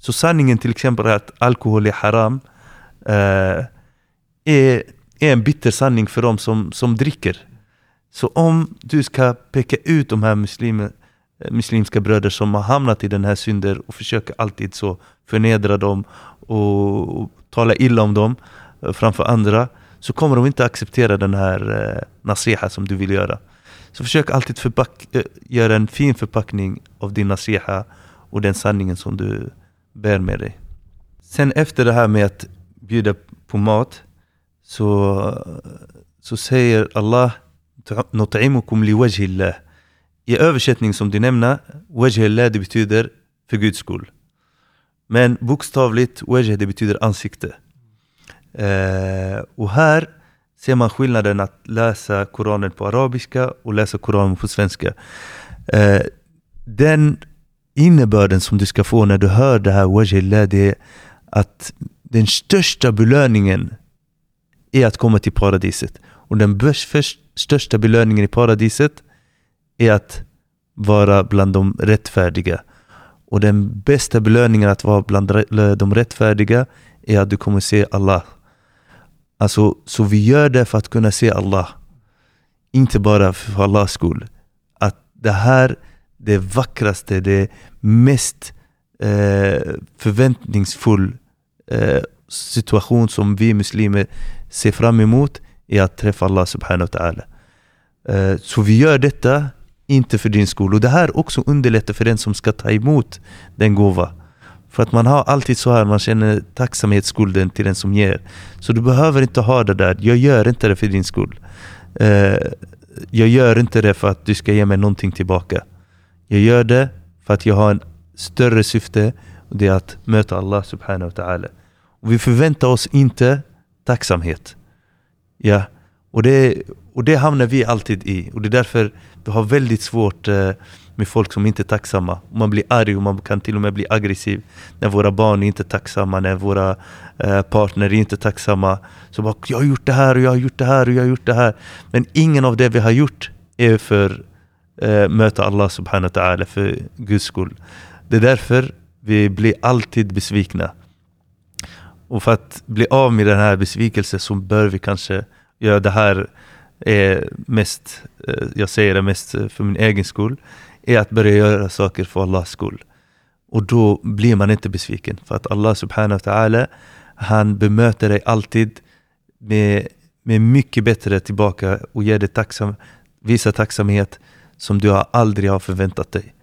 Så sanningen till exempel är att alkohol är haram. Eh, är, är en bitter sanning för dem som, som dricker. Så om du ska peka ut de här muslimer, Eh, muslimska bröder som har hamnat i den här synden och försöker alltid så förnedra dem och, och tala illa om dem eh, framför andra så kommer de inte acceptera den här eh, nasiha som du vill göra. Så försök alltid förpack, eh, göra en fin förpackning av din nasiha och den sanningen som du bär med dig. Sen efter det här med att bjuda på mat så, så säger Allah نطعمكم لوجه الله i översättning som du nämner, wajhillah det betyder för Guds skull. Men bokstavligt, wajh det betyder ansikte. Eh, och här ser man skillnaden att läsa Koranen på arabiska och läsa Koranen på svenska. Eh, den innebörden som du ska få när du hör det här wajhillah, det är att den största belöningen är att komma till paradiset. Och den största belöningen i paradiset är att vara bland de rättfärdiga. Och den bästa belöningen att vara bland de rättfärdiga är att du kommer se Allah. Alltså, så vi gör det för att kunna se Allah. Inte bara för Allahs skull. Att det här, det vackraste, det mest eh, förväntningsfull eh, situation som vi muslimer ser fram emot är att träffa Allah subhanahu wa ta'ala. Eh, så vi gör detta inte för din skull. Och det här också underlättar för den som ska ta emot den gåva. För att man har alltid så här, man känner tacksamhetsskulden till den som ger. Så du behöver inte ha det där, jag gör inte det för din skull. Eh, jag gör inte det för att du ska ge mig någonting tillbaka. Jag gör det för att jag har en större syfte och det är att möta Allah subhanahu wa ta'ala. Och vi förväntar oss inte tacksamhet. Ja, och det, och det hamnar vi alltid i. Och det är därför vi har väldigt svårt eh, med folk som inte är tacksamma. Man blir arg och man kan till och med bli aggressiv när våra barn är inte är tacksamma, när våra eh, partner är inte är tacksamma. Så bara, jag har gjort det här och jag har gjort det här och jag har gjort det här. Men ingen av det vi har gjort är för eh, möta Allah subhanahu wa ta'ala för Guds skull. Det är därför vi blir alltid besvikna. Och för att bli av med den här besvikelsen så bör vi kanske göra det här är mest, eh, jag säger det mest för min egen skull, är att börja göra saker för Allahs skull. Och då blir man inte besviken. För att Allah subhanahu wa ta'ala, han bemöter dig alltid med, med mycket bättre tillbaka och ger dig tacksam, visar tacksamhet som du aldrig har förväntat dig.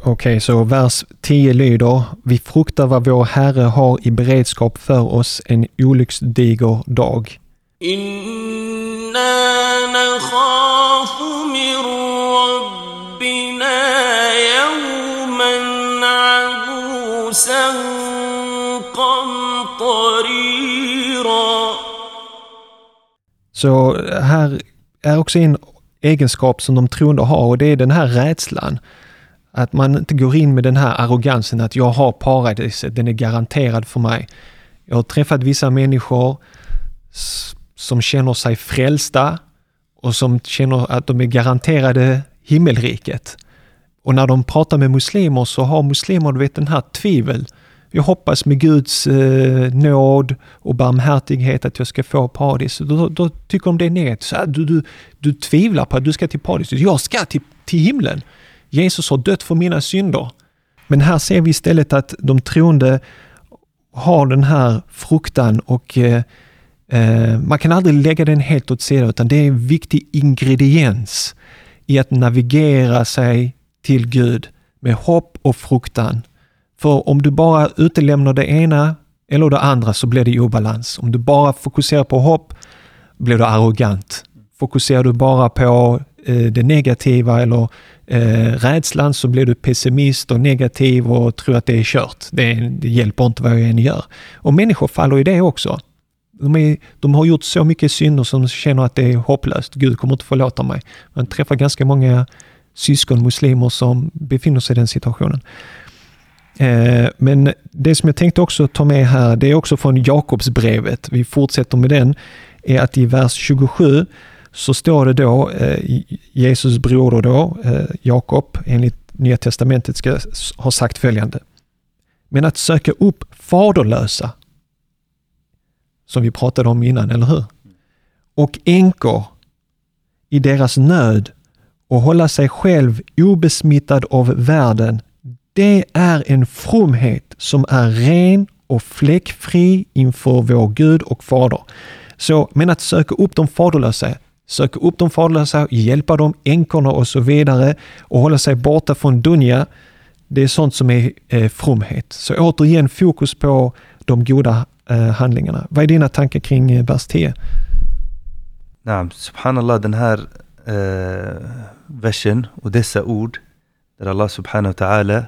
Okej, okay, så vers 10 lyder Vi fruktar vad vår Herre har i beredskap för oss en olycksdiger dag. Så här är också en egenskap som de troende har och det är den här rädslan. Att man inte går in med den här arrogansen att jag har paradiset, den är garanterad för mig. Jag har träffat vissa människor som känner sig frälsta och som känner att de är garanterade himmelriket. Och när de pratar med muslimer så har muslimer du vet, den här tvivel. Jag hoppas med Guds eh, nåd och barmhärtighet att jag ska få paradis. Då, då tycker de det är negativt. Du, du, du tvivlar på att du ska till paradis. Jag ska till, till himlen. Jesus har dött för mina synder. Men här ser vi istället att de troende har den här fruktan och eh, eh, Eh, man kan aldrig lägga den helt åt sidan utan det är en viktig ingrediens i att navigera sig till Gud med hopp och fruktan. För om du bara utelämnar det ena eller det andra så blir det obalans. Om du bara fokuserar på hopp blir du arrogant. Fokuserar du bara på eh, det negativa eller eh, rädslan så blir du pessimist och negativ och tror att det är kört. Det, det hjälper inte vad jag än gör. Och människor faller i det också. De, är, de har gjort så mycket synder som känner att det är hopplöst. Gud kommer inte förlåta mig. Man träffar ganska många syskon muslimer som befinner sig i den situationen. Eh, men det som jag tänkte också ta med här, det är också från Jakobsbrevet. Vi fortsätter med den, är att i vers 27 så står det då, eh, Jesus broder då, eh, Jakob, enligt Nya Testamentet ska ha sagt följande. Men att söka upp faderlösa, som vi pratade om innan, eller hur? Och änkor i deras nöd och hålla sig själv obesmittad av världen, det är en fromhet som är ren och fläckfri inför vår Gud och Fader. Så, men att söka upp de faderlösa, söka upp de faderlösa, hjälpa dem, änkorna och så vidare och hålla sig borta från dunja, det är sånt som är eh, fromhet. Så återigen fokus på de goda eh, handlingarna. Vad är dina tankar kring eh, vers 10? Nej, subhanallah, den här eh, versen och dessa ord där Allah subhanahu wa ta'ala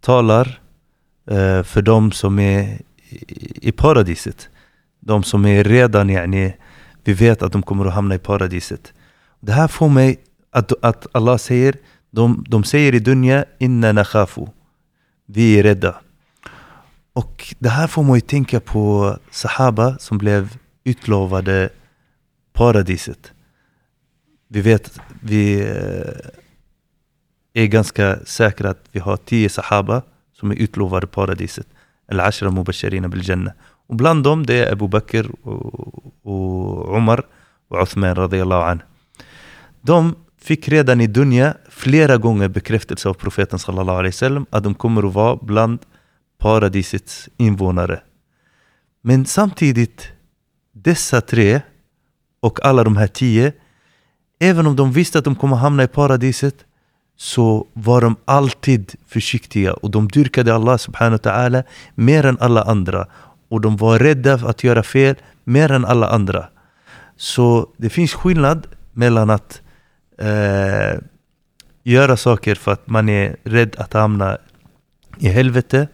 talar eh, för de som är i, i paradiset. De som är redan, yani, vi vet att de kommer att hamna i paradiset. Det här får mig att, att Allah säger, de, de säger i dunja, inna nakhafu. Vi är rädda. Och det här får mig att tänka på Sahaba som blev utlovade paradiset. Vi vet, vi eh, är ganska säkra att vi har tio Sahaba som är utlovade paradiset. Al-Ashra Mubasharina bil Jannah. Och bland dem det är Abu Bakr och, och och Uthman radiyallahu an. De fick redan i Dunja flera gånger bekräftelse av profeten sallallahu alaihi wasallam att de kommer att vara bland paradisets invånare. Men samtidigt, dessa tre och alla de här tio, även om de visste att de kommer hamna i paradiset, så var de alltid försiktiga och de dyrkade Allah subhanahu wa ta'ala mer än alla andra. Och de var rädda för att göra fel mer än alla andra. Så det finns skillnad mellan att eh, göra saker för att man är rädd att hamna i helvete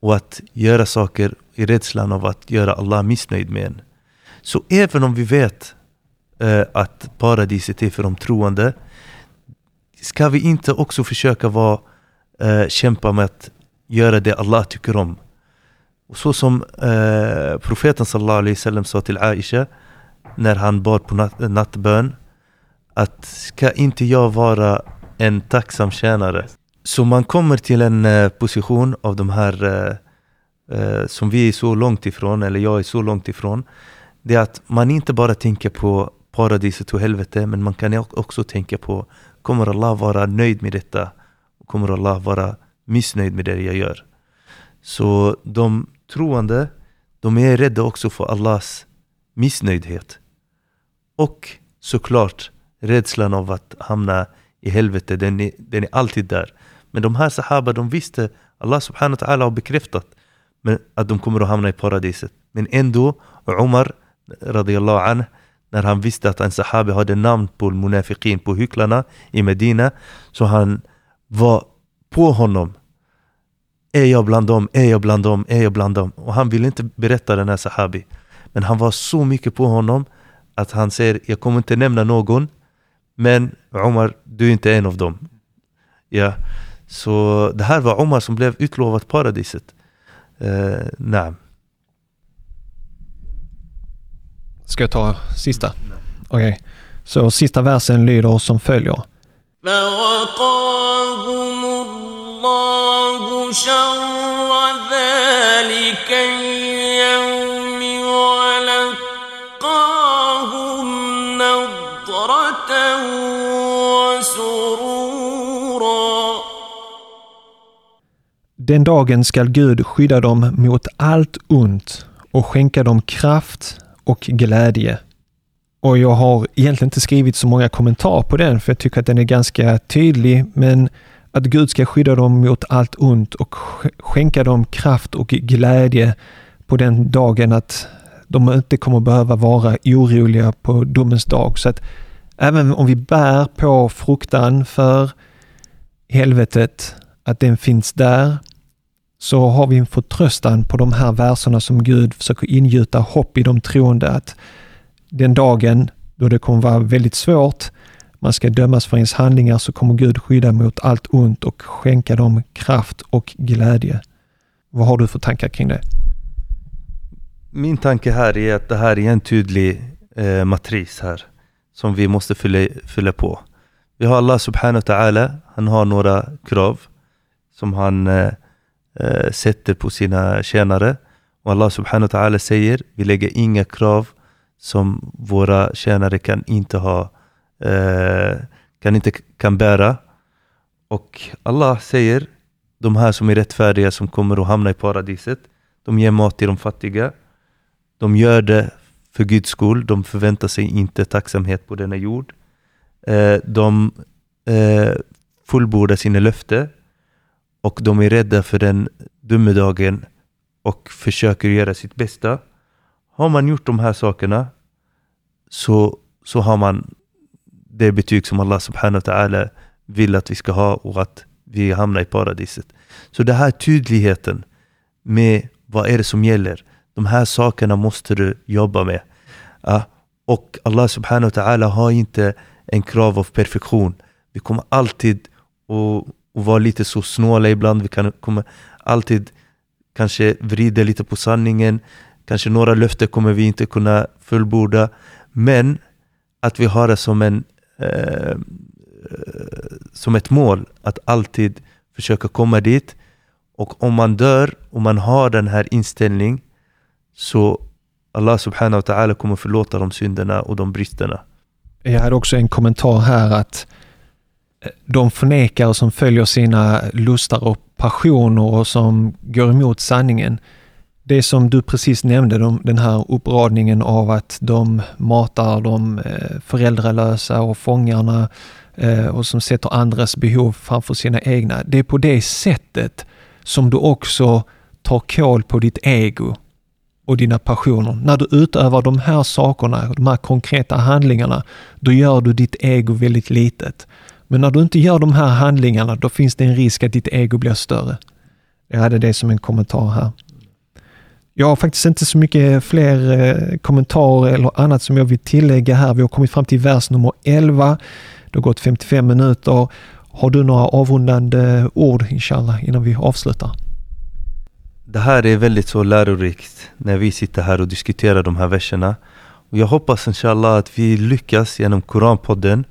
och att göra saker i rädslan av att göra Allah missnöjd med en. Så även om vi vet eh, att paradiset är för de troende ska vi inte också försöka vara, eh, kämpa med att göra det Allah tycker om? Och så som eh, profeten sallallahu alaihi wasallam sa till Aisha när han bad på nat nattbön att ska inte jag vara en tacksam tjänare? Så man kommer till en eh, position av de här eh, eh, som vi är så långt ifrån, eller jag är så långt ifrån. Det är att man inte bara tänker på paradiset och helvete, men man kan också tänka på kommer Allah vara nöjd med detta? Kommer Allah vara missnöjd med det jag gör? Så de troende, de är rädda också för Allahs missnöjdhet. Och såklart rädslan av att hamna i helvete, den är, den är alltid där. Men de här sahaba, de visste, Allah subhanahu wa ta'ala har bekräftat att de kommer att hamna i paradiset. Men ändå, Omar radiallahu anhu, när han visste att en sahabi hade namn på munafiqin, på hycklarna i Medina. Så han var på honom. Är jag bland dem? Är jag bland dem? Är jag bland dem? Och han ville inte berätta den här sahabi. Men han var så mycket på honom att han säger, jag kommer inte nämna någon, men Omar, du är inte en av dem. Ja. Så det här var Omar som blev utlovat paradiset. Uh, nej. Ska jag ta sista? Okej. Okay. Så sista versen lyder som följer. Den dagen skall Gud skydda dem mot allt ont och skänka dem kraft och glädje. Och jag har egentligen inte skrivit så många kommentarer på den, för jag tycker att den är ganska tydlig, men att Gud ska skydda dem mot allt ont och skänka dem kraft och glädje på den dagen att de inte kommer behöva vara oroliga på domens dag. Så att även om vi bär på fruktan för helvetet, att den finns där, så har vi en förtröstan på de här verserna som Gud försöker ingjuta hopp i de troende att den dagen då det kommer vara väldigt svårt, man ska dömas för ens handlingar, så kommer Gud skydda mot allt ont och skänka dem kraft och glädje. Vad har du för tankar kring det? Min tanke här är att det här är en tydlig eh, matris här som vi måste fylla, fylla på. Vi har Allah subhanahu wa ta'ala, han har några krav som han eh, eh, sätter på sina tjänare. Och Allah subhanahu wa ta'ala säger, vi lägger inga krav som våra tjänare kan inte ha, eh, kan inte kan bära. Och Allah säger, de här som är rättfärdiga som kommer att hamna i paradiset, de ger mat till de fattiga. De gör det för Guds skull, de förväntar sig inte tacksamhet på denna jord. Eh, de eh, fullbordar sina löften och de är rädda för den domedagen och försöker göra sitt bästa. Har man gjort de här sakerna så, så har man det betyg som Allah subhanahu wa ta'ala vill att vi ska ha och att vi hamnar i paradiset. Så den här tydligheten med vad är det som gäller. De här sakerna måste du jobba med. Och Allah subhanahu wa ta'ala har inte en krav av perfektion. Vi kommer alltid att, och vara lite så snåla ibland. Vi kan, kommer alltid kanske vrida lite på sanningen. Kanske några löften kommer vi inte kunna fullborda. Men att vi har det som, en, eh, som ett mål att alltid försöka komma dit. Och om man dör och man har den här inställningen så Allah subhanahu wa ta'ala kommer förlåta de synderna och de bristerna. Jag hade också en kommentar här att eh, de förnekare som följer sina lustar och passioner och som går emot sanningen. Det som du precis nämnde, de, den här uppradningen av att de matar de eh, föräldralösa och fångarna eh, och som sätter andras behov framför sina egna. Det är på det sättet som du också tar koll på ditt ego och dina passioner. När du utövar de här sakerna, de här konkreta handlingarna, då gör du ditt ego väldigt litet. Men när du inte gör de här handlingarna, då finns det en risk att ditt ego blir större. Jag hade det som en kommentar här. Jag har faktiskt inte så mycket fler eh, kommentarer eller annat som jag vill tillägga här. Vi har kommit fram till vers nummer 11. Det har gått 55 minuter. Har du några avrundande ord, inshallah, innan vi avslutar? Det här är väldigt så lärorikt när vi sitter här och diskuterar de här verserna. Och jag hoppas inshallah att vi lyckas genom Koranpodden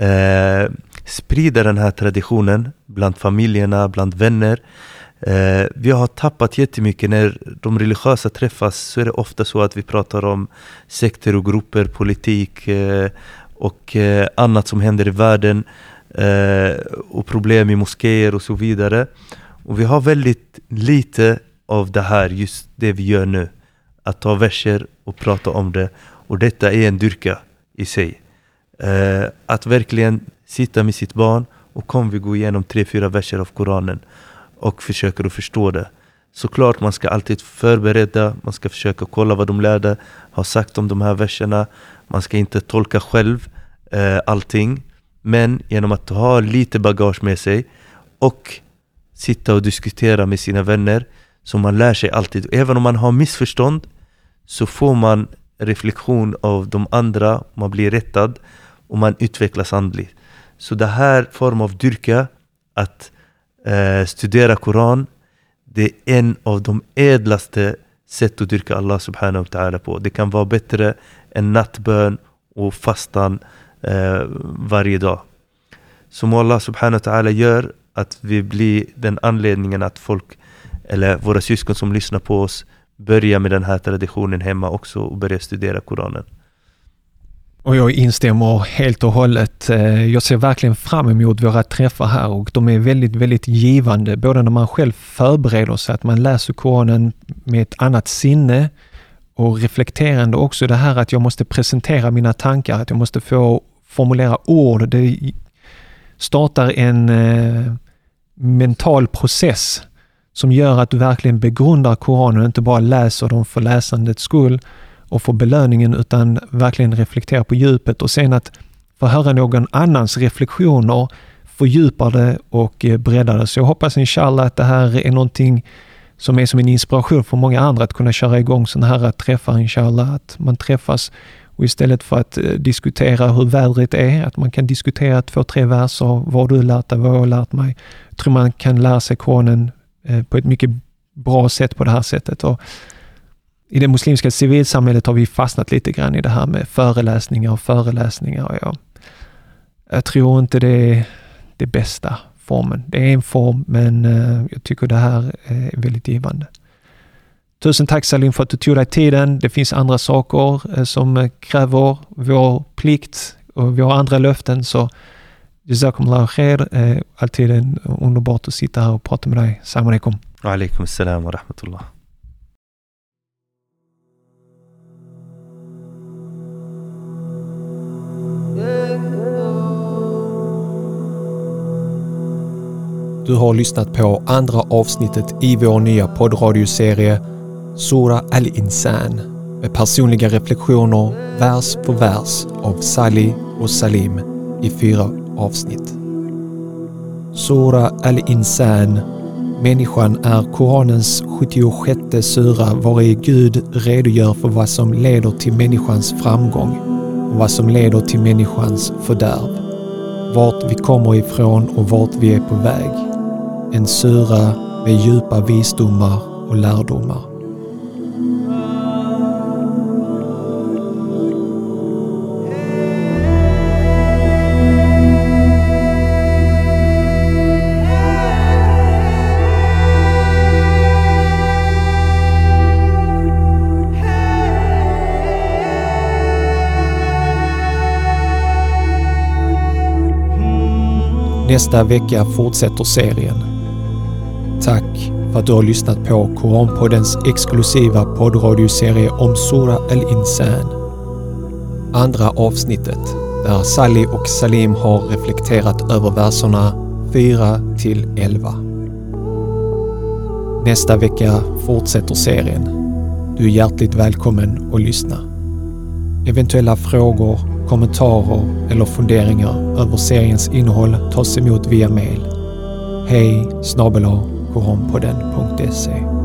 eh, sprida den här traditionen bland familjerna, bland vänner. Eh, vi har tappat jättemycket när de religiösa träffas så är det ofta så att vi pratar om sekter och grupper, politik eh, och eh, annat som händer i världen eh, och problem i moskéer och så vidare. Och vi har väldigt lite av det här, just det vi gör nu. Att ta verser och prata om det. Och detta är en dyrka i sig. Eh, att verkligen sitta med sitt barn och kom vi gå igenom tre, fyra verser av Koranen och försöker att förstå det. Såklart man ska alltid förbereda, man ska försöka kolla vad de lärde har sagt om de här verserna. Man ska inte tolka själv eh, allting. Men genom att ha lite bagage med sig och sitta och diskutera med sina vänner så man lär sig alltid. Även om man har missförstånd så får man reflektion av de andra, man blir rättad och man utvecklas andligt. Så det här form av dyrka, att eh, studera Koran, det är en av de ädlaste sätt att dyrka Allah subhanahu wa ta'ala på. Det kan vara bättre än nattbön och fastan eh, varje dag. Som Allah subhanahu wa ta'ala gör att vi blir den anledningen att folk eller våra syskon som lyssnar på oss börjar med den här traditionen hemma också och börjar studera Koranen. Och jag instämmer helt och hållet. Eh, jag ser verkligen fram emot våra träffar här och de är väldigt, väldigt givande. Både när man själv förbereder sig, att man läser Koranen med ett annat sinne och reflekterande också det här att jag måste presentera mina tankar, att jag måste få formulera ord. Det startar en eh, mental process som gör att du verkligen begrundar Koranen och inte bara läser dem för läsandets skull och få belöningen utan verkligen reflektera på djupet och sen att få höra någon annans reflektioner fördjupar det och eh, breddar det. Så jag hoppas inshallah att det här är någonting som är som en inspiration för många andra att kunna köra igång sådana här träffar inshallah. Att man träffas och istället för att eh, diskutera hur vädret är, att man kan diskutera två, tre verser, vad har du lärt dig, vad har jag lärt mig. Jag tror man kan lära sig Koranen eh, på ett mycket bra sätt på det här sättet. Och i det muslimska civilsamhället har vi fastnat lite grann i det här med föreläsningar och föreläsningar. Ja. Jag tror inte det är det bästa formen. Det är en form, men eh, jag tycker det här är väldigt givande. Tusen tack Salim för att du tog dig tiden. Det finns andra saker eh, som eh, kräver vår plikt och vi har andra löften. Så Jazakumullah khair. Alltid underbart att sitta här och prata med dig. Salam alaikum. Wa alaikum salam wa rahmatullah. Du har lyssnat på andra avsnittet i vår nya poddradioserie Sura Al-Insan med personliga reflektioner vers för vers av Sali och Salim i fyra avsnitt. Sura Al-Insan Människan är Koranens 76 sura vari Gud redogör för vad som leder till människans framgång och vad som leder till människans fördärv. Vart vi kommer ifrån och vart vi är på väg. En sura med djupa visdomar och lärdomar. Nästa vecka fortsätter serien. Tack för att du har lyssnat på Koranpoddens exklusiva poddradioserie om Sura Al-Insan. Andra avsnittet där Sally och Salim har reflekterat över verserna 4 till 11. Nästa vecka fortsätter serien. Du är hjärtligt välkommen att lyssna. Eventuella frågor kommentarer eller funderingar över seriens innehåll tas emot via mail. Hej koronpodden.se